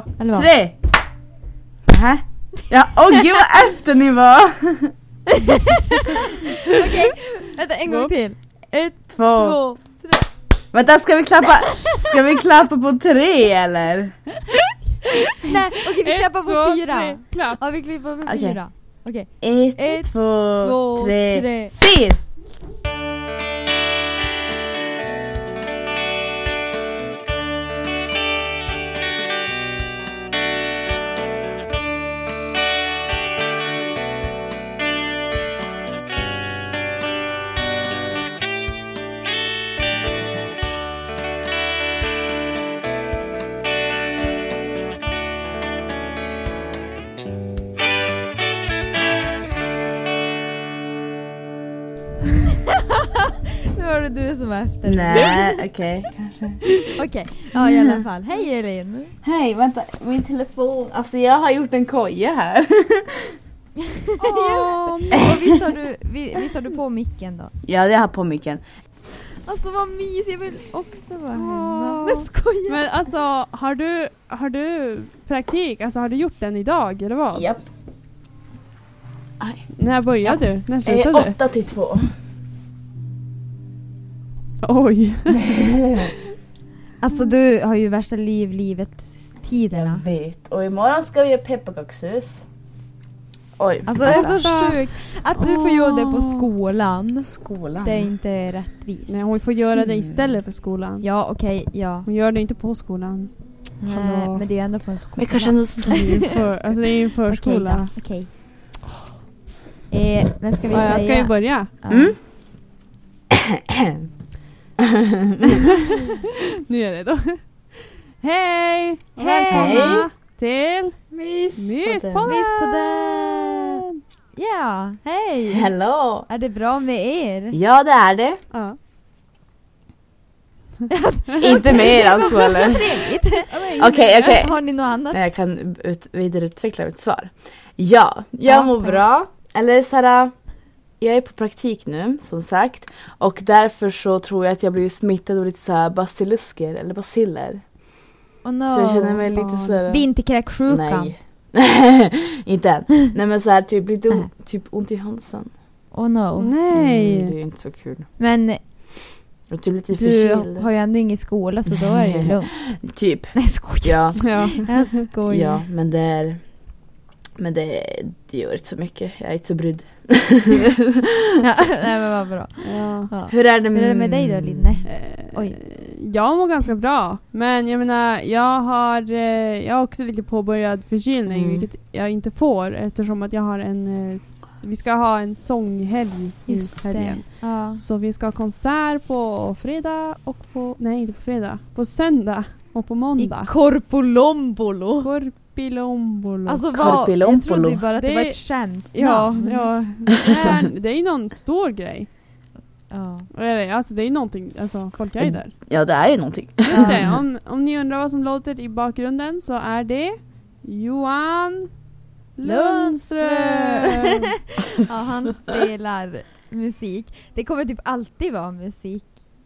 två, Eller tre! Nähä? Ja, åh gud vad efter ni var! Okej, vänta en gång Oops. till. Ett, Två. två, tre. Vänta, ska vi klappa, ska vi klappa på tre eller? Nej, okej vi Ett, klappar på två, fyra. tre, klapp. Ja vi klappar på Okej. fyra. Okej. Ett, Ett, två, två, tre, tre. fyra! Du som var efter. Nej, okej. kanske. Okej, ja i alla fall. Hej Elin. Hej, vänta, min telefon. Alltså jag har gjort en koja här. Och visst har, du, vi- visst har du på micken då? Ja, det har på micken. Alltså vad mysigt, jag vill också vara hemma. Åh. Men skojar Men alltså, har du, har du praktik? Alltså har du gjort den idag eller vad? Japp. Aj. När började du? När Eh, slutade du? åtta till två. Oj. Alltså du har ju värsta liv, livet, Jag vet. Och imorgon ska vi göra pepparkakshus. Oj. Alltså det är så sjukt att du får göra det på skolan. skolan. Det är inte rättvist. Nej, hon får göra det Mm. istället för skolan. Ja okej, ja. Hon gör det inte på skolan. Nej, Hallå. men det är ju ändå på en skola. Men kanske ändå Det är ju för, alltså det är ju en Okej förskola. då, okej. Eh, men ska vi Ja, jag säga... ska ju börja. Ja. Mm. Nu är jag redo. Hej! Och Hej! Välkomna till Mys. Myspodden! Myspodden! Ja, hej! Hello. Är det bra med er? Ja, det är det. Ja. Inte mer alltså eller? Okej, okej. Har ni något annat? Jag kan ut, vidareutveckla mitt svar. Ja, jag Ja, mår bra. bra. Eller såhär, jag är på praktik nu som sagt. Och därför så tror jag att jag blivit smittad av lite såhär basilusker eller basiller. Oh no. Så jag känner mig lite såhär... Vinterkräksjukan. Nej, inte än. Nej men såhär typ lite Nej. o- typ ont i halsen. Oh no. Nej! Mm, det är inte så kul. Men Och typ lite du förkyld. har ju ändå ingen skola så då är det ju lugnt. Typ. Nej skojar. Ja. Ja. Jag skojar. Ja, men det är... Men det, det gör inte så mycket. Jag är inte så brydd. Ja, Nej men vad bra. ja. Ja. Hur är det Hur är det med dig då Linne? Eh, Oj. Jag mår ganska bra. Men jag menar, jag har, eh, jag har också lite påbörjad förkylning Mm. vilket jag inte får eftersom att jag har en, eh, vi ska ha en sånghelg Just helgen. Ja. Så vi ska ha konsert på fredag och på, nej inte på fredag, på söndag och på I måndag. Korpolombolo. Korpilombolo. Alltså vad? Jag trodde ju bara att det, Det- var ett skämt ja, ja det, är, det är någon stor grej. ja. Eller, alltså det är någonting, alltså folk är ju där. Ja, det är ju någonting. Just det, om, om ni undrar vad som låter i bakgrunden så är det Johan Lundström! ja, han spelar musik. Det kommer typ alltid vara musik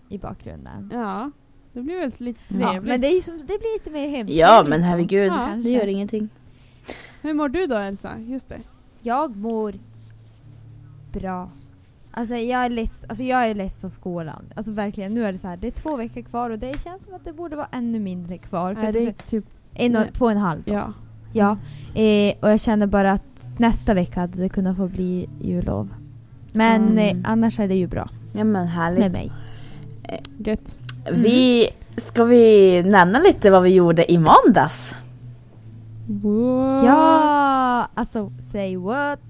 i bakgrunden. ja, det blir väl lite Ja, trevligt. men det, är som, det blir lite mer hemligt. Ja, men herregud. Ja, det gör ingenting. Hur mår du då Elsa? Just det. Jag mår bra. Alltså jag är less, alltså jag är less på skolan. Alltså verkligen, nu är det så här, det är två veckor kvar och det känns som att det borde vara ännu mindre kvar. För Är att det är typ, en och, Nej. två och en halv då. ja. Ja, eh, och jag känner bara att nästa vecka hade det kunnat få bli jullov. Men Mm. eh, annars är det ju bra Ja, men med härligt. mig. Gött. Vi, ska vi nämna lite vad vi gjorde i måndags? What? Ja, alltså say what?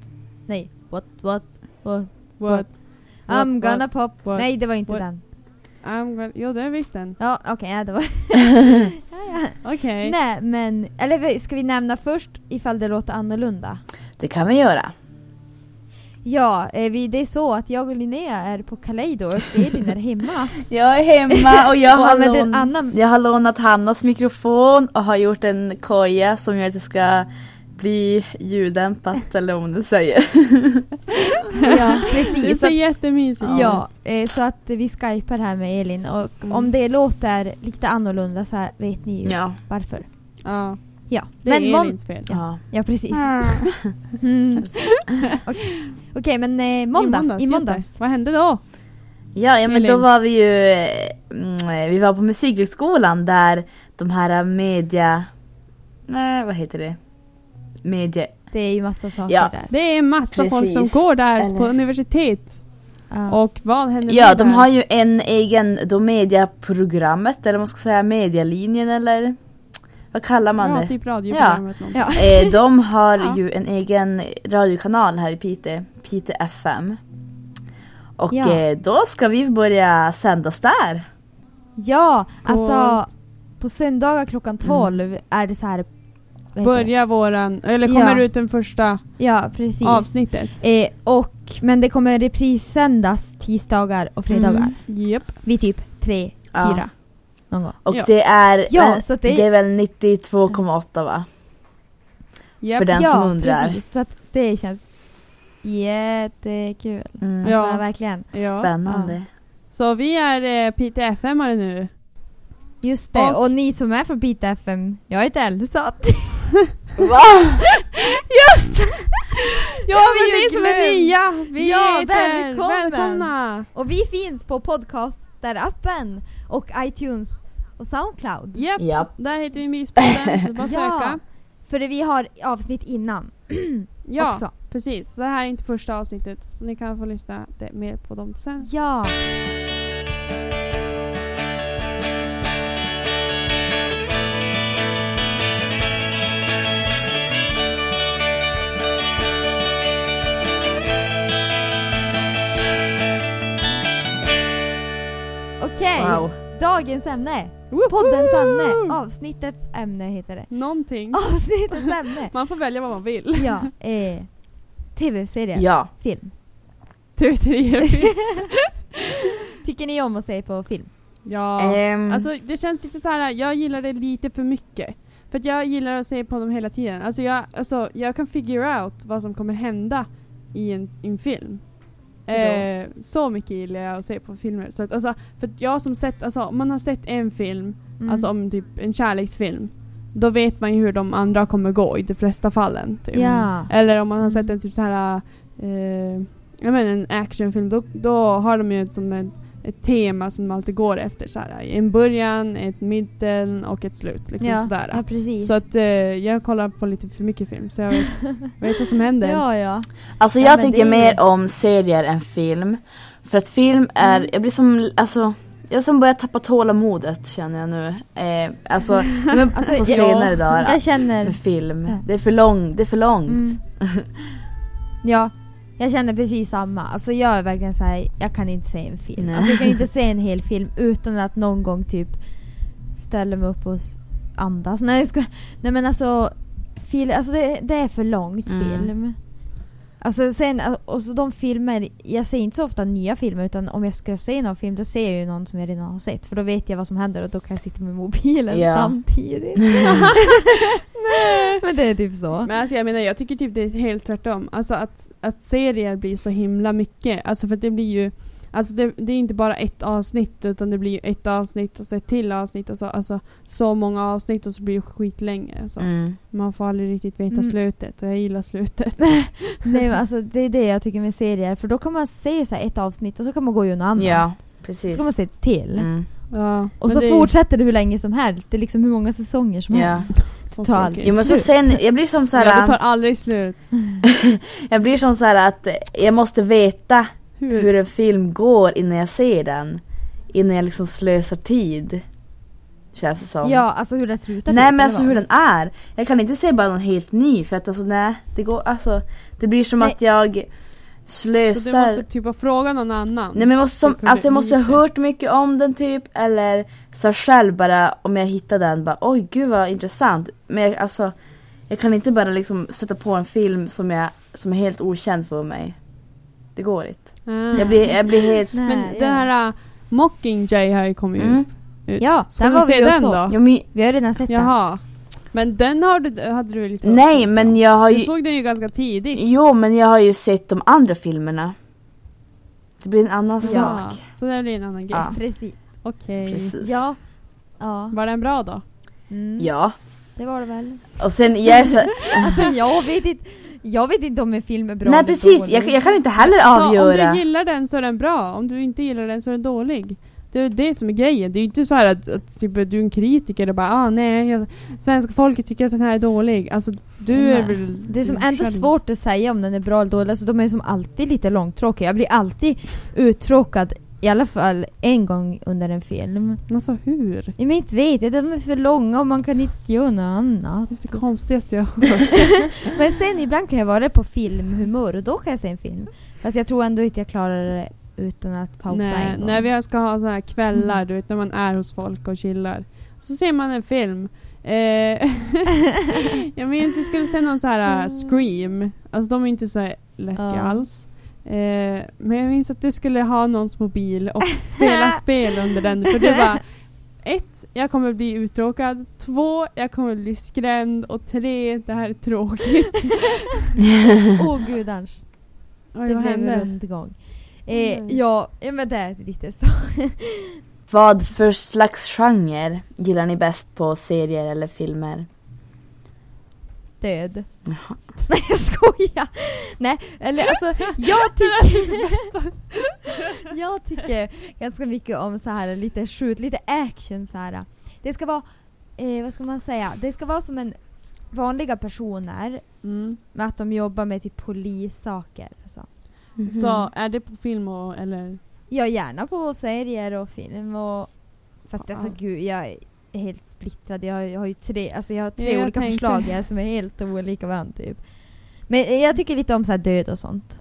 Nej, what what what? What? I'm What, gonna pop. what, Nej, det var inte what? den. I'm gonna, jo det är visst den. Ja, okej, ja, det var... Okej. Nej, men eller ska vi nämna först ifall det låter annorlunda? Det kan vi göra. Ja, eh, vi, det är så att jag och Linnea är på Kaleido och Elin är hemma. Jag är hemma och jag och har, lån, annan... jag har lånat Hannas mikrofon och har gjort en koja som gör att det ska bli ljuddämpat eller om du säger. Ja, Det precis. ser Så, jättemysigt ut. ja, eh, så att vi skypar här med Elin och Mm. om det låter lite annorlunda så här vet ni ju Ja. varför. ja. Ja, Det men är Elins fel. Ja. Ja, precis. Mm. Okej, Okej, men eh, måndag. I måndags. I måndags. Vad hände då? Ja, ja men då var vi ju, mm, vi var på musikhögskolan där de här media, nej vad heter det? Media, Det är ju massa saker Ja. där. Det är en massa folk som Precis. går där Eller- på universitet. Ja. Och vad händer ja de där? har ju en egen, då mediaprogrammet eller man ska säga, medialinjen eller vad kallar man Ja, det? typ radioprogrammet. någonting. Ja. Eh, de har Ja. ju en egen radiokanal här i Piteå, Piteå FM. Och Ja. eh, då ska vi börja sändas där. ja, På- alltså på söndagar klockan 12 är det så här. Börja våran, eller kommer Ja. ut den första Ja, precis. avsnittet. Eh, och, men det kommer reprissändas tisdagar och fredagar. Mm. Japp. Vid typ 3, Ja. 4 någon gång. Och Ja. det är, Ja, men, så det- det är väl 92,8 va? Japp. För den ja, som undrar. precis. Så att det känns jättekul. Mm. Ja. Alltså, verkligen. Ja. Spännande. Så vi är eh, Piteå FM nu. Just det, och, Och- ni som är från Piteå FM, jag heter Elsa. Va? Just Ja, vi men ni som är nya! Vi Ja, heter välkommen. välkomna! Och vi finns på podcaster-appen och iTunes och Soundcloud. Japp, Japp. där heter vi Myspodden, så bara söka. För vi har avsnitt innan Ja, också. precis. Så det här är inte första avsnittet, så ni kan få lyssna mer på dem sen. Ja. Dagens ämne. Woho! Poddens ämne. Avsnittets ämne heter det. Någonting. Avsnittets ämne. Man får välja vad man vill. Ja, eh, tv-serier. Ja. Film. Tv-serier. Tycker ni om att se på film? ja. Ehm, Alltså det känns lite så här. jag gillar det lite för mycket. För att jag gillar att se på dem hela tiden. Alltså jag, alltså, jag kan figure out vad som kommer hända i en, i en film. Eh, så mycket gillar jag att se på filmer. Så att, alltså, för jag som sett, alltså om man har sett en film, Mm. alltså om typ en kärleksfilm, då vet man ju hur de andra kommer gå i de flesta fallen. Typ. Ja. Eller om man har sett en typ så här eh, jag menar en actionfilm, då, då har de ju som ett, ett tema som de alltid går efter. Så här, en början, ett mitten och ett slut. Liksom ja. sådär. ja, precis. Så att eh, jag kollar på lite för mycket film så jag vet, vet vad som händer. ja, ja. Alltså Ja, jag men tycker är- mer om serier än film. För att film är, Mm. jag blir som, alltså jag som börjar tappa tålamodet känner jag nu. Eh, alltså, men Alltså, på ja, senare dagar Jag känner... med film. Ja. Det är för långt, det är för långt. Mm. Ja, jag känner precis samma. Alltså jag är verkligen så här, jag kan inte se en film. Nej. Alltså jag kan inte se en hel film utan att någon gång typ ställa mig upp och andas. Nej, jag ska, nej men alltså, fil, alltså det, det är för långt Mm. film. Alltså sen, och så de filmer, jag ser inte så ofta nya filmer utan om jag ska se någon film då ser jag ju någon som jag redan har sett för då vet jag vad som händer och då kan jag sitta med mobilen Ja. samtidigt. men det är typ så. Men alltså jag menar jag tycker typ det är helt tvärtom. Alltså att, att serier blir så himla mycket. Alltså för att det blir ju Alltså det, det är inte bara ett avsnitt utan det blir ett avsnitt och så ett till avsnitt och så, alltså, så många avsnitt och så blir det skitlänge. Så. Mm. Man får aldrig riktigt veta Mm. slutet och jag gillar slutet. Nej men alltså det är det jag tycker med serier för då kan man se så här ett avsnitt och så kan man gå och göra något annat. Ja, Så precis. ska man se ett till. Mm. Ja, Och så det fortsätter det hur länge som helst. Det är liksom hur många säsonger som Ja. helst. Så tar så, aldrig. Jo men så sen, jag blir som så Ja, det här, tar aldrig slut. jag blir som så här att jag måste veta Hur? hur en film går innan jag ser den. Innan jag liksom slösar tid. Känns det som. Ja, alltså hur den slutar. Nej typ, men alltså vad? hur den är. Jag kan inte se bara någon helt ny för att alltså nej, det går alltså Det blir som Nej. att jag Så du slösar måste typ fråga någon annan. Nej men jag måste, som, Typ alltså jag måste ha hört mycket om den typ eller så själv bara om jag hittar den bara oj gud vad intressant. Men jag, alltså jag kan inte bara liksom sätta på en film som, jag, som är helt okänd för mig. Det går inte. Ah. Jag blir, jag blir helt... Nej, Men ja. den här uh, Mockingjay har ju kommit Mm. ut. Ja, Ska den du var vi se ju den så. då? Jo, men, Vi har redan sett den. Jaha. Men den har du, hade du lite nej men om. jag har Du ju... såg den ju ganska tidigt. Jo men jag har ju sett de andra filmerna. Det blir en annan Ja, sak. så det blir en annan grej. Ja. Precis. Okej. Precis. Ja. Ja. Var den bra då? Mm. Ja. det var det väl. Och sen jag är så, Alltså jag vet inte, jag vet inte om en film är bra Nej precis, jag, jag kan inte heller Så om avgöra. du gillar den så är den bra, om du inte gillar den så är den dålig. Det är det som är grejen. Det är ju inte så här att, att typ, du är en kritiker och bara ah, nej, jag, svenska folket tycker att den här är dålig. Alltså du Nej. är väl... Det är som ändå svårt att säga om den är bra eller dålig, alltså de är som alltid lite långtråkiga. Jag blir alltid uttråkad, i alla fall en gång under en film. Alltså hur? Jag men inte vet jag, de är för långa och man kan inte göra något annat. Det är det konstigaste jag har hört. Men sen ibland kan jag vara på filmhumör och då kan jag se en film. Fast jag tror ändå inte jag klarar det utan att pausa Nej, en gång. när vi ska ha såna här kvällar, Mm. du vet när man är hos folk och chillar. Så ser man en film. Eh, jag minns vi skulle se någon så här uh, Scream. Alltså de är inte så läskiga Ja. alls. Eh, men jag minns att du skulle ha någons mobil och spela spel under den. För du bara ett, jag kommer bli uttråkad. Två, jag kommer bli skrämd. Och tre, det här är tråkigt. Åh gud Anders, Oj, det blev hände? rundgång. Eh, Mm. ja, ja, men det är lite så. Vad för slags genre gillar ni bäst på serier eller filmer? Död. Jaha. Nej jag skojar! Nej, eller alltså jag tycker... jag tycker ganska mycket om så här lite skjut, lite action så här. Det ska vara, eh, vad ska man säga, det ska vara som en vanliga personer Mm. med att de jobbar med typ polissaker. Så. Mhm. Så är det på film och, eller? Ja, gärna på serier och film och... Fast alltså gud, jag är helt splittrad. Jag har, jag har ju tre, alltså jag har tre Ja, jag olika tänkte- förslag här som är helt olika varandra typ. Men jag tycker lite om så här död och sånt.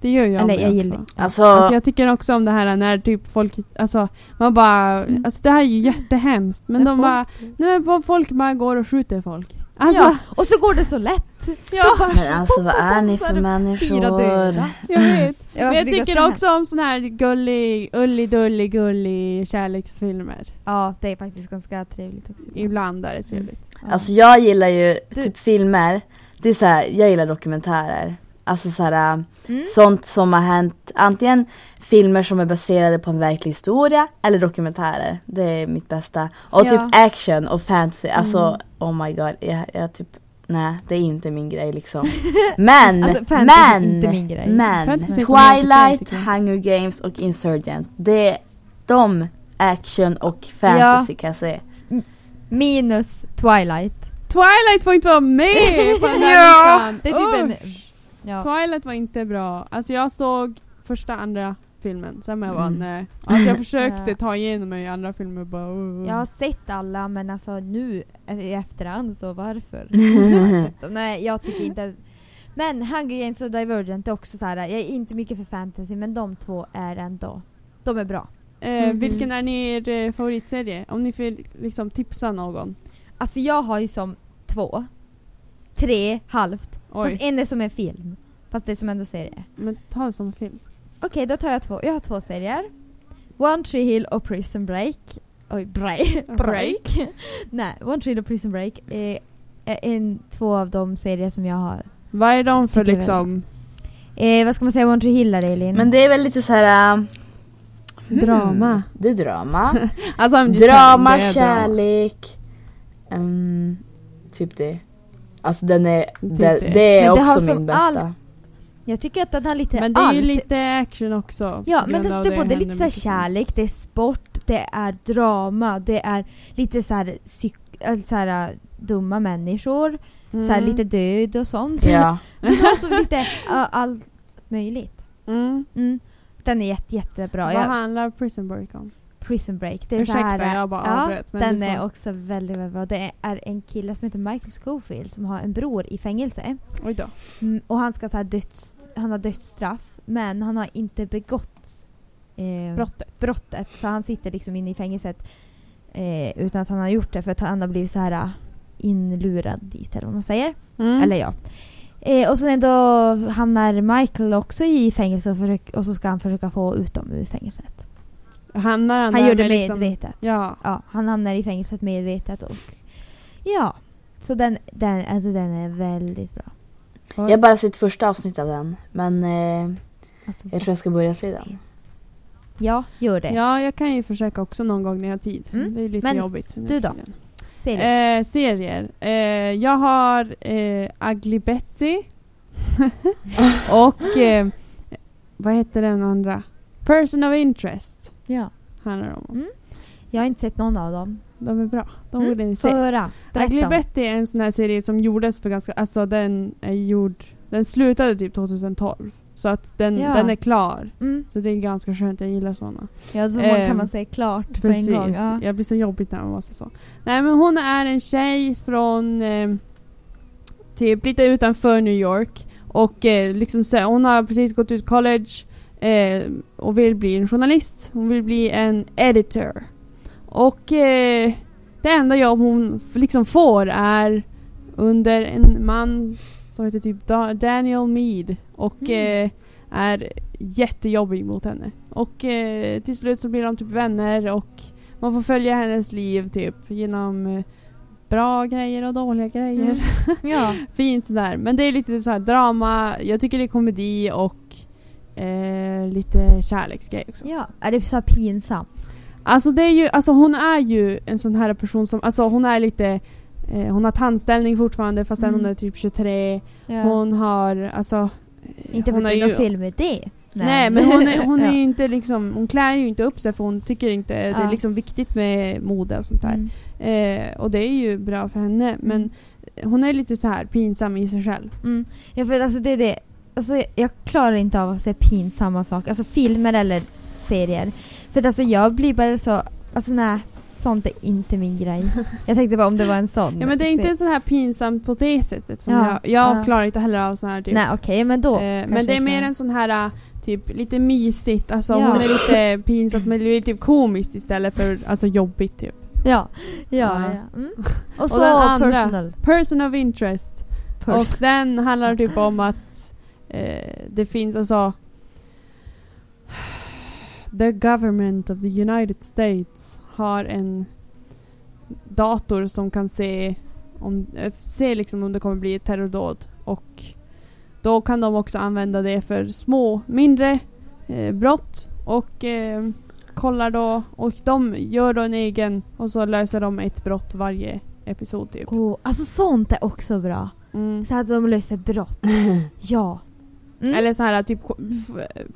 Det gör jag Eller jag också. gillar Alltså, Alltså jag tycker också om det här när typ folk, alltså man bara, Mm. alltså det här är ju jättehemskt men de folk- bara, men bara folk bara går och skjuter folk. Alltså, ja, och så går det så lätt! ja, bara- men alltså vad är ni för människor? jag vet. Men jag tycker också om sån här gullig, ullig dullig gullig kärleksfilmer. Ja, det är faktiskt ganska trevligt också. Ibland är det trevligt. Ja. Alltså jag gillar ju Du- typ filmer, det är så här, jag gillar dokumentärer. Alltså så här, Mm. sånt som har hänt, antingen filmer som är baserade på en verklig historia eller dokumentärer. Det är mitt bästa. Och Ja. typ action och fantasy, alltså Mm. oh my god, jag, jag typ Nej, det är inte min grej liksom. Men, Alltså, men, inte min grej. men Fantasy Twilight. Hunger Games och Insurgent. Det är de action och fantasy kan jag säga. Minus Twilight. Twilight får inte vara med på den här Ja. listan! Det är typ en... Ja. Twilight var inte bra. Alltså jag såg första, andra filmen, sen var jag Mm. nej. Alltså jag försökte ta igenom mig i andra filmer bara uh. Jag har sett alla men alltså nu i efterhand så varför? Jag. Nej jag tycker inte Men Hunger Games och Divergent är också så här. jag är inte mycket för fantasy men de två är ändå, de är bra. eh, Mhm. Vilken är er eh, favoritserie? Om ni vill liksom tipsa någon. Alltså jag har ju som två, tre, halvt, Oj, fast en är som en film. Fast det är som ändå serie. men ta det som film. Okej då tar jag två, jag har två serier. One Tree Hill och Prison Break. Oj, break. break. Nej, One Tree Hill och Prison Break är, är en, två av de serier som jag har. Vad är de för Tycker jag liksom Eh, vad ska man säga, One Tree Hill är Elin? Men det är väl lite så här. äh, drama? Det är drama. Alltså, I'm just drama, är drama. kärlek. ehm, typ det. Alltså den är, Typ det, det. det är Men det också som min bästa. allt- Jag tycker att den har lite Men det är allt. ju lite action också. Ja, men det, av det, är både lite så kärlek, det är sport, det är drama, det är lite så här, psyk- äh, så här dumma människor, Mm. så här lite död och sånt. Ja. Men också lite uh, allt möjligt. Mm. Mm. Den är jätte, jättebra. Vad Jag, handlar Prison Break om? Prison Break. Det är Ursäkta, så här, jag bara ja, avbröt, men Den får- är också väldigt, väldigt bra. Det är en kille som heter Michael Schofield som har en bror i fängelse. Oj då. Mm, och han ska så här döds, han har dödsstraff men han har inte begått eh, Brottet. brottet så han sitter liksom inne i fängelset eh, utan att han har gjort det för att han har blivit så här eh, inlurad dit eller vad man säger. Mm. Eller ja. Eh, och sen då hamnar Michael också i fängelse och, försök, och så ska han försöka få ut dem ur fängelset. Han, Han där gör det med liksom- medvetet. Ja. Ja, han hamnar i fängelset medvetet och ja. Så den, den, alltså den är väldigt bra. Jag har bara sett första avsnittet av den. Men eh, Alltså, jag tror jag ska börja se den. Ja, gör det. Ja, jag kan ju försöka också någon gång när jag har tid. Mm. Det är lite Men jobbigt. nu du då? tiden. Serie. Eh, serier. Eh, jag har eh, Ugly Betty. och eh, vad heter den andra? Person of Interest ja. handlar om. Mm. Jag har inte sett någon av dem. De är bra. De Mm, borde ni Få se. höra. Ugly. Betty är en sån här serie som gjordes för ganska, alltså den är gjord, den slutade typ 2012. Så att den, Ja. den är klar. Mm. Så det är ganska skönt, jag gillar såna. Ja, så Ehm, kan man säga klart på Precis. en gång. Ja. Jag blir så jobbigt när man måste så. Nej men hon är en tjej från eh, typ lite utanför New York. Och eh, liksom så, hon har precis gått ut college eh, och vill bli en journalist. Hon vill bli en editor. Och eh, det enda jobb hon liksom får är under en man som heter typ Da- Daniel Mead. Och Mm. eh, är jättejobbig mot henne. Och eh, till slut så blir de typ vänner och man får följa hennes liv typ genom eh, bra grejer och dåliga grejer. Mm. ja. Fint sådär. Men det är lite så här drama, jag tycker det är komedi och eh, lite kärleksgrej också. ja. Är det så pinsamt? Alltså det är ju, alltså hon är ju en sån här person som, alltså hon är lite eh, hon har tandställning fortfarande fastän Mm. hon är typ 23. Ja. Hon har, alltså... eh, inte för att det är någon fel med det. Nej men hon är, hon är Ja. ju inte liksom, hon klär ju inte upp sig för hon tycker inte det är Ja. liksom viktigt med mode och sånt där. Mm. Eh, och det är ju bra för henne men hon är lite så här pinsam i sig själv. Mm. Ja för alltså det är det. Alltså jag klarar inte av att se pinsamma saker. Alltså filmer eller serier. För att alltså jag blir bara så, alltså nej. Sånt är inte min grej. Jag tänkte bara om det var en sån. Ja men det är inte så här pinsamt på det sättet som Ja, jag, jag ja. klarar inte heller av sån här typ. Nej okej men då. eh, men det är mer en sån här äh, typ lite mysigt, alltså Ja. hon är lite pinsamt men det är typ komiskt istället för alltså jobbigt typ. Ja. Ja. Ja. ja. Mm. Och så den andra. personal. Person of interest. Pers- Och den handlar typ om att eh, det finns alltså The government of the United States har en dator som kan se om, eh, se liksom om det kommer bli ett terrordåd och då kan de också använda det för små, mindre eh, brott och eh, kollar då och de gör då en egen och så löser de ett brott varje episod typ. oh, alltså sånt är också bra. Mm. Så att de löser brott. Ja. Mm. Eller så här typ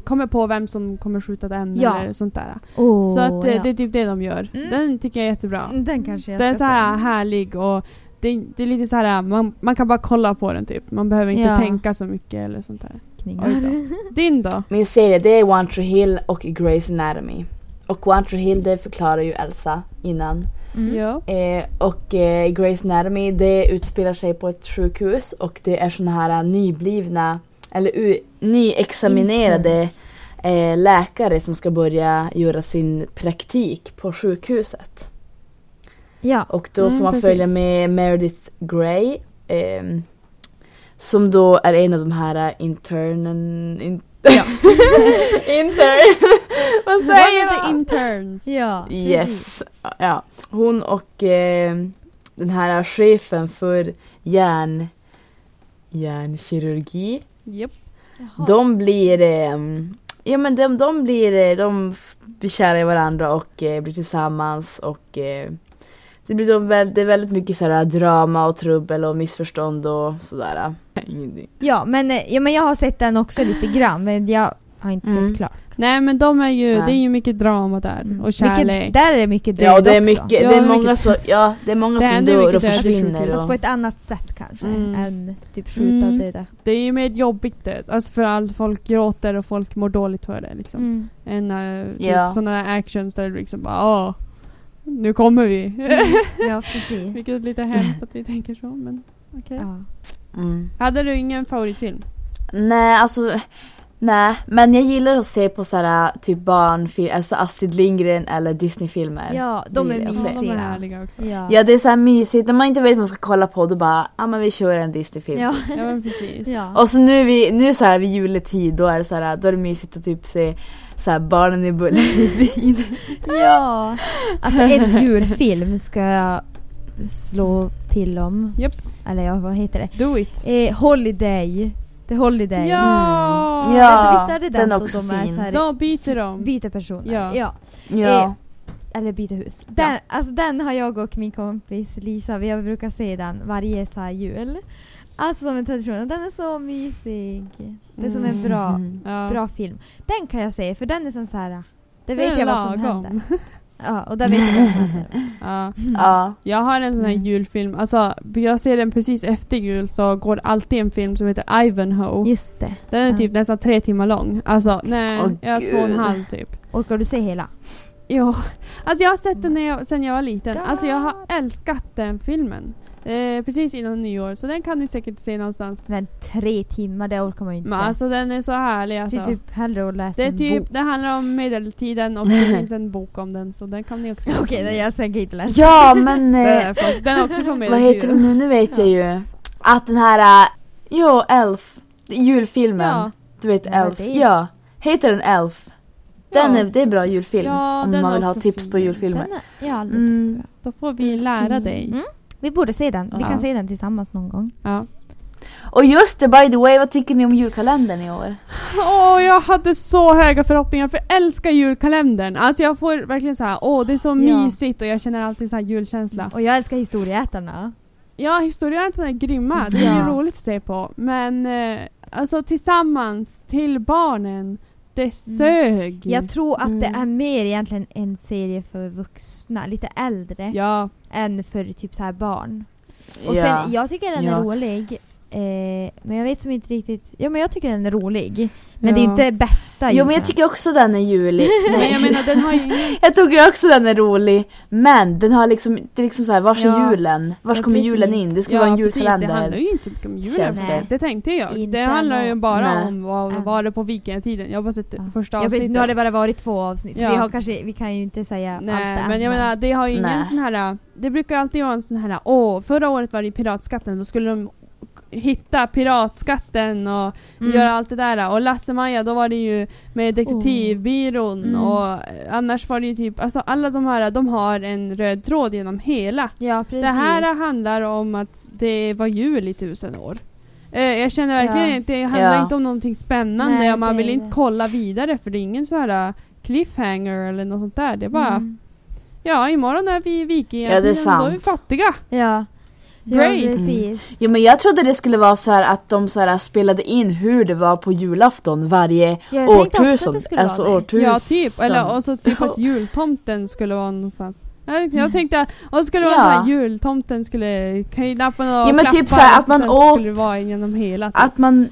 kommer på vem som kommer skjuta den Ja. eller sånt där. oh, så att eh, ja. det är typ det de gör. Mm. Den tycker jag är jättebra. Den kanske jag Den är så här härlig och det, det är lite så här man, man kan bara kolla på den typ. Man behöver inte Ja. tänka så mycket eller sånt där. Då. Din då? Min serie det är One Tree Hill och Grey's Anatomy. Och One Tree Hill det förklarar ju Elsa innan. Mm. Ja. Eh, och eh, Grey's Anatomy det utspelar sig på ett sjukhus och det är såna här nyblivna eller nyexaminerade eh, läkare som ska börja göra sin praktik på sjukhuset. Ja. Och då Mm, får man precis. följa med Meredith Grey. ehm, som då är en av de här eh, internen... In, Ja. intern! Vad säger of the man? interns. Ja. Yes. Ja. Hon och eh, den här chefen för hjärn, hjärnkirurgi. Jaha. De blir, eh, ja men de, de blir, eh, de blir kära i varandra och eh, blir tillsammans och eh, det blir då väl, det är väldigt mycket sådär drama och trubbel och missförstånd och sådär. Ja men, eh, ja men jag har sett den också lite grann men jag har inte Mm. sett klart. Nej men de är ju, Nej. det är ju mycket drama där Mm. och kärlek. Mycket, där är det mycket död Ja det är mycket, Ja, det är det är många mycket- som, ja det är många Det som dör och försvinner. Fast på ett annat sätt kanske Mm. än typ skjuta Mm. döda. Det är ju mer jobbigt död. Alltså för att folk gråter och folk mår dåligt för det liksom. Mm. Än uh, typ Ja. sådana där actions där det liksom bara åh, nu kommer vi. Ja precis. Vilket är lite hemskt att vi tänker så men okej. Ja. mm. Hade du ingen favoritfilm? Nej alltså Nej, men jag gillar att se på såhär typ barnfilm, alltså Astrid Lindgren eller Disneyfilmer. ja, de är jag Ja, de är mysiga. härliga också. Ja. Ja det är såhär mysigt, när man inte vet vad man ska kolla på då bara, ja men vi kör en Disneyfilm. Ja. Ja men precis. ja. Och så nu, är vi, nu så här vid juletid, då är det så här, då är det mysigt att typ se så här, barnen i Bullervin. ja. Alltså en julfilm ska jag slå till om. Japp. Eller ja, vad heter det? Do it. Eh, Holiday. The Holiday. Ja! Mm. Ja, Visst är det den, den också de är fin. så här, Då byter de. byter personer? Ja. ja. Ja. Eh, eller byta hus. Den, alltså, den har jag och min kompis Lisa, vi brukar se den varje så här jul. Alltså som en tradition. Den är så mysig. Det är som en bra, Mm. Ja. bra film. Den kan jag se för den är som så här. Det vet jag vad som händer. Ja, och där vet jag som händer. Ja. Ja. Jag har en sån här Mm. julfilm, alltså jag ser den precis efter jul så går alltid en film som heter Ivanhoe. Just det. Den är Ja. typ nästan tre timmar lång. Alltså nej, Åh, jag två och en halv typ. Orkar du se hela? Jo. Alltså jag har sett den när jag, sen jag var liten. God. Alltså jag har älskat den filmen. Eh, precis innan nyår, så den kan ni säkert se någonstans. Men tre timmar, det orkar man ju inte. Men alltså den är så härlig det alltså. är typ hellre att läsa Det, är en typ, bok. det handlar om medeltiden och det finns en bok om den så den kan ni också Okej, okay, jag tänker inte läsa. Ja men Den eh, är, från, den är också från vad medeltiden. heter den nu? Nu vet jag ju. Att den här, äh, jo Elf, julfilmen. Ja. Du vet Ja, Elf. det är- Ja. Heter den Elf? Den Ja. är, det är en bra julfilm. Ja, om man vill ha tips fin. på julfilmer. Är, aldrig Mm. Då får vi lära dig. Mm. Vi borde se den. Vi Ja. kan se den tillsammans någon gång. Ja. Och just det, by the way, vad tycker ni om julkalendern i år? Åh, jag hade så höga förhoppningar för jag älskar julkalendern. Alltså jag får verkligen så här, åh det är så Ja. mysigt och jag känner alltid så här julkänsla. Och jag älskar historieätarna. Ja, historierna är grymma. Det är ju Ja. roligt att se på. Men eh, alltså tillsammans till barnen, det sög. Jag tror att det Mm. är mer egentligen en serie för vuxna, lite äldre, Ja, än för typ så här barn. Och ja. sen, jag tycker den är Ja. rolig. Eh, men jag vet som inte riktigt... Ja men jag tycker den är rolig. Men Ja. det är inte bästa Jo men jag tycker också den är julig. Nej. jag menar den har ju. Jag tycker också den är rolig. Men den har liksom, det är liksom så här, vars är Ja. julen? Vars Ja, kommer precis. julen in? Det ska vara en precis, julkalender. det handlar ju inte så mycket om julen det. Det tänkte jag. Inte det handlar ju bara Nej. om vad var det på vikingatiden. Jag har bara sett första Ja, precis, avsnittet. nu har det bara varit två avsnitt, så vi, har kanske, vi kan ju inte säga Nej, allt men jag menar det har ju ingen Nej. sån här... Det brukar alltid vara en sån här, åh, förra året var det piratskatten, då skulle de hitta piratskatten och Mm. göra allt det där. Och Lasse-Maja, då var det ju med detektivbyrån Mm. och annars var det ju typ, alltså alla de här, de har en röd tråd genom hela. Ja, precis. Det här handlar om att det var jul i tusen år. Eh, jag känner verkligen Ja. inte, det handlar Ja. inte om någonting spännande Nej, och man vill inte det. kolla vidare för det är ingen så här eh, cliffhanger eller något sånt där. Det är bara, Mm. ja imorgon är vi i vikingatiden Ja, och då är vi fattiga. Ja. Great. Ja, precis. Jo men jag trodde det skulle vara så här att de så här spelade in hur det var på julafton varje Jag att årtusende. det Alltså vara årtusen. Ja typ, eller och så typ att jultomten skulle vara någonstans. Jag, jag tänkte, och så skulle det vara så här jultomten skulle kidnappa och Ja, men klappa typ så här att man åt- skulle vara genom hela. Typ. Att man,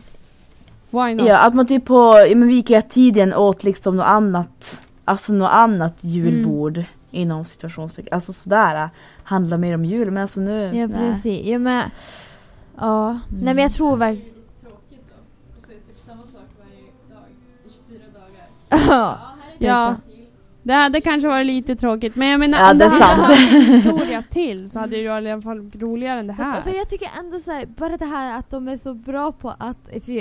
ja, att man typ på ja, vikingatiden åt liksom något annat, alltså något annat julbord inom situationstecken. Alltså sådär, handlar mer om jul men alltså nu, Ja, nej. precis. Ja, men... Ja. Nej, men jag tror verkligen... Ja. Ja. Det hade kanske varit lite tråkigt men jag menar Ja, om det är hade sant. varit en historia till så hade det ju i alla fall roligare än det här. Alltså, jag tycker ändå så här, bara det här att de är så bra på att...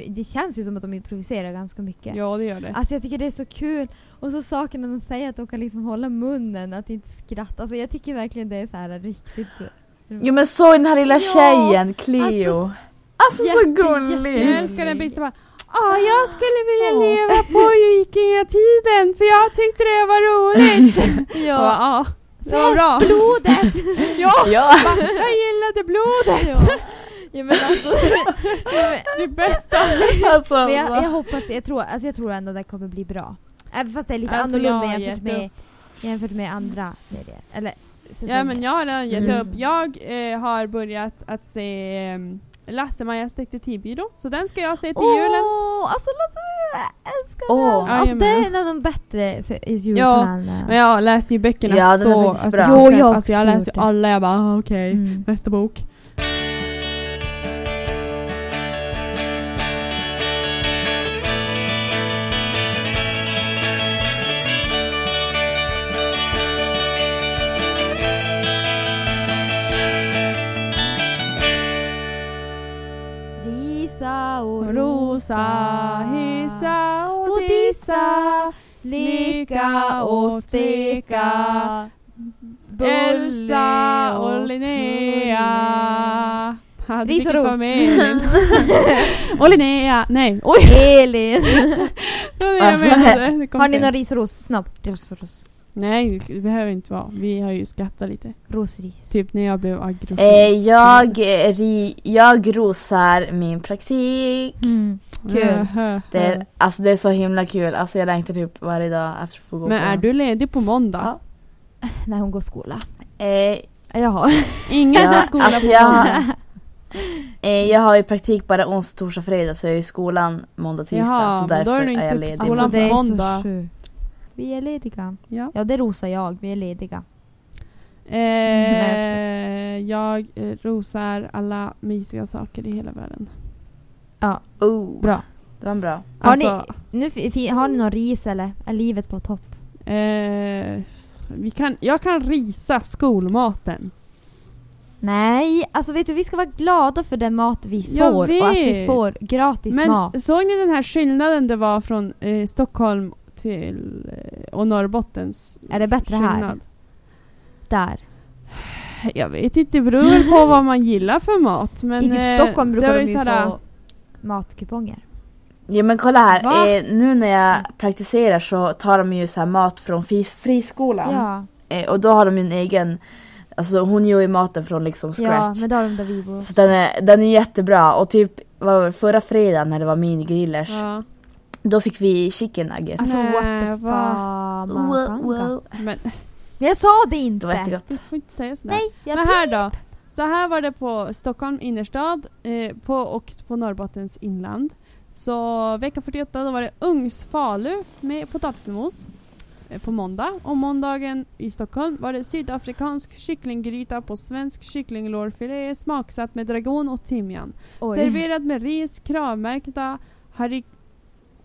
Det känns ju som att de improviserar ganska mycket. Ja det gör det. Alltså jag tycker det är så kul. Och så sakerna de säger att de kan liksom hålla munnen, att inte skratta. Alltså jag tycker verkligen det är så här riktigt... Jo men så den här lilla Ja, tjejen, Cleo. Alltså, så jätte, gullig. Jag älskar den bästa bara Ah, jag skulle vilja leva på vikingatiden för jag tyckte det var roligt. Ja, ja det var bra. Blodet! Ja, Ja. jag gillade blodet. ja. ja men alltså... ja, men, Det bästa. Alltså, men jag, jag hoppas, jag tror, alltså jag tror ändå det kommer bli bra. Även fast det är lite Alltså, annorlunda jämfört gett med, jämfört med andra serier. Eller säsonger. Ja men jag har redan gett Mm. upp. Jag eh, har börjat att se um, Lasse-Majas detektivbyrå. Så den ska jag se till Åh, julen. Alltså Lasse, jag älskar Åh. den! Alltså, det är en av de bättre i julkalendrarna. Men jag läste ju böckerna Ja, så... Alltså, bra. jo, Jo, jag alltså, jag läste det. alla, jag bara ah, okej, Mm. nästa bok. Leka och steka. Elsa och Linnea. Ja, det Ris och ros. och Linnea, nej, oj! Elin! Alltså, Har ni någon ris och ros? Snabbt. Ris och ros. Nej, det behöver inte vara. Vi har ju skrattat lite. Rosris. Typ när jag blev aggressiv. Eh, jag, ri, jag rosar min praktik. Mm. kul. Det är, alltså det är så himla kul. Alltså jag längtar typ varje dag efter att få gå Men på är du ledig på måndag? Ja. När hon går skola. Eh, Jaha. Ingen Ja, skola alltså på jag- måndag? eh, jag har ju praktik bara onsdag, torsdag, fredag så jag är i skolan måndag, tisdag. Jaha, så därför då är du inte jag på ledig. skolan. Alltså det är på måndag. Vi är lediga. Ja. Ja det rosar jag, vi är lediga. Eh, jag eh, rosar alla mysiga saker i hela världen. Oh, Bra. Det var bra. Har ni- Alltså, Nu, har ni någon ris eller? Är livet på topp? eh, vi kan, jag kan risa skolmaten. Nej, alltså vet du vi ska vara glada för den mat vi Jag får och att vi får gratis Men mat. såg ni den här skillnaden det var från eh, Stockholm till och Norrbottens Är det bättre här? skillnad? Där. Jag vet inte, det beror på vad man gillar för mat. Men, I typ eh, Stockholm brukar de ju sådär- få matkuponger. Ja men kolla här, eh, nu när jag praktiserar så tar de ju så här mat från friskolan. Ja, Eh, och då har de ju en egen, alltså hon gör ju maten från liksom ja, scratch. men då har de där vi bor. Så den är, den är jättebra och typ var förra fredagen när det var minigrillers Ja. Då fick vi chicken nuggets. Alltså Nej, what the fuck. Wow, wow. Men Jag sa det Det inte! var jättegott. du får inte säga sådär. Nej, jag Men här då. Så här var det på Stockholm innerstad eh, på, och på Norrbottens inland. Så vecka 48 då var det ugnsfalu med potatismos eh, på måndag. Och måndagen i Stockholm var det sydafrikansk kycklinggryta på svensk kycklinglårfilé smaksatt med dragon och timjan. Oj. Serverad med ris, kravmärkta harik-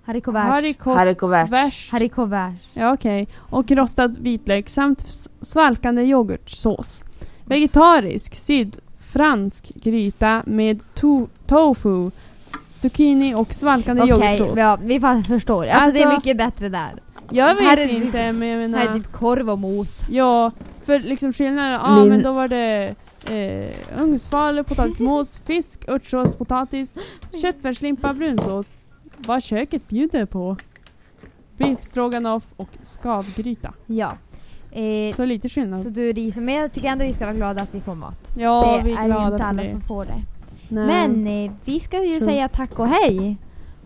Haricot vert. Haricot vert. harikottsvärs. Haricot vert. Ja, okej. Och rostad vitlök samt svalkande yoghurtsås. Vegetarisk, sydfransk gryta med to- tofu, zucchini och svalkande Okej, yoghurtsås. ja, vi förstår. Alltså, det är Alltså- mycket bättre där. Jag vet Här är inte men jag menar... Här är typ korv och mos. Ja, för liksom skillnaden, ja Min- men då var det eh, ugnsfalu, potatismos, fisk, örtsås, potatis, köttfärslimpa, brunsås. Vad köket bjuder på. Beef stroganoff och skavgryta. Ja. Eh, Så lite skillnad. så du riser, men jag tycker ändå vi ska vara glada att vi får mat. ja, det vi är är ju glada inte alla det. som får det. Nej. Men eh, vi ska ju True. säga tack och hej.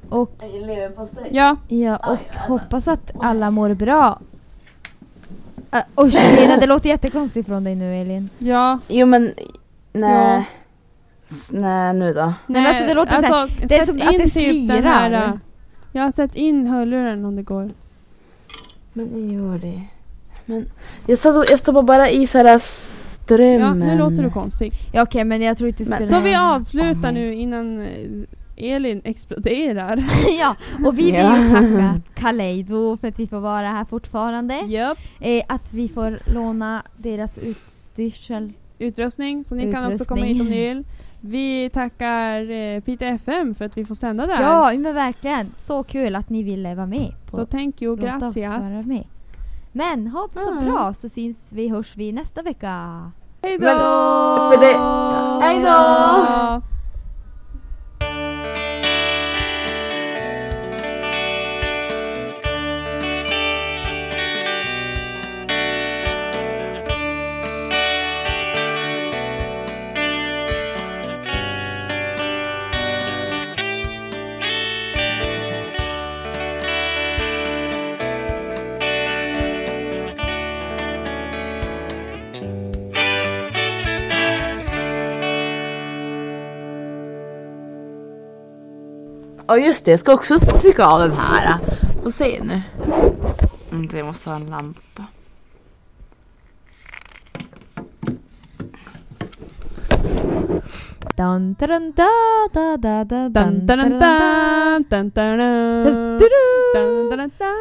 Och. Ja, ja, och hoppas att alla mår bra. Uh, Oj, Lena, det låter jättekonstigt från dig nu Elin. ja. Jo men, nej. Ja. Nej nu då. men alltså, det låter så alltså, det är som att det typ slirar. här, äh, Jag har sett in hörluren om det går. Men gör det. Men jag stoppar, jag bara i såhär Ja, strömmen. nu låter du konstigt. Ja, Okej, men jag tror inte det spelar Så vi Oh avslutar my. nu innan eh, Elin exploderar. Ja, och vi vill Ja. ju tacka Kaleido för att vi får vara här fortfarande. Japp. Eh, att vi får låna deras utstyrsel. Utrustning, så ni kan också komma Utrustning. hit om ni vill. Vi tackar eh, Pite FM för att vi får sända där. Ja, men verkligen. Så kul att ni ville vara med. På Så thank you, Låt oss gracias. vara med. Men ha det så Mm. bra så syns vi, hörs vi nästa vecka. Hej då! Men, för det- Hej då! Ja just det, jag ska också trycka av den här. Få se nu. Vänta, jag måste ha en lampa. Dun, dun, da, da, da, da, dun, dun, dun, dun, dun, dun, dun, dun, dun, dun, dun, dun, dun.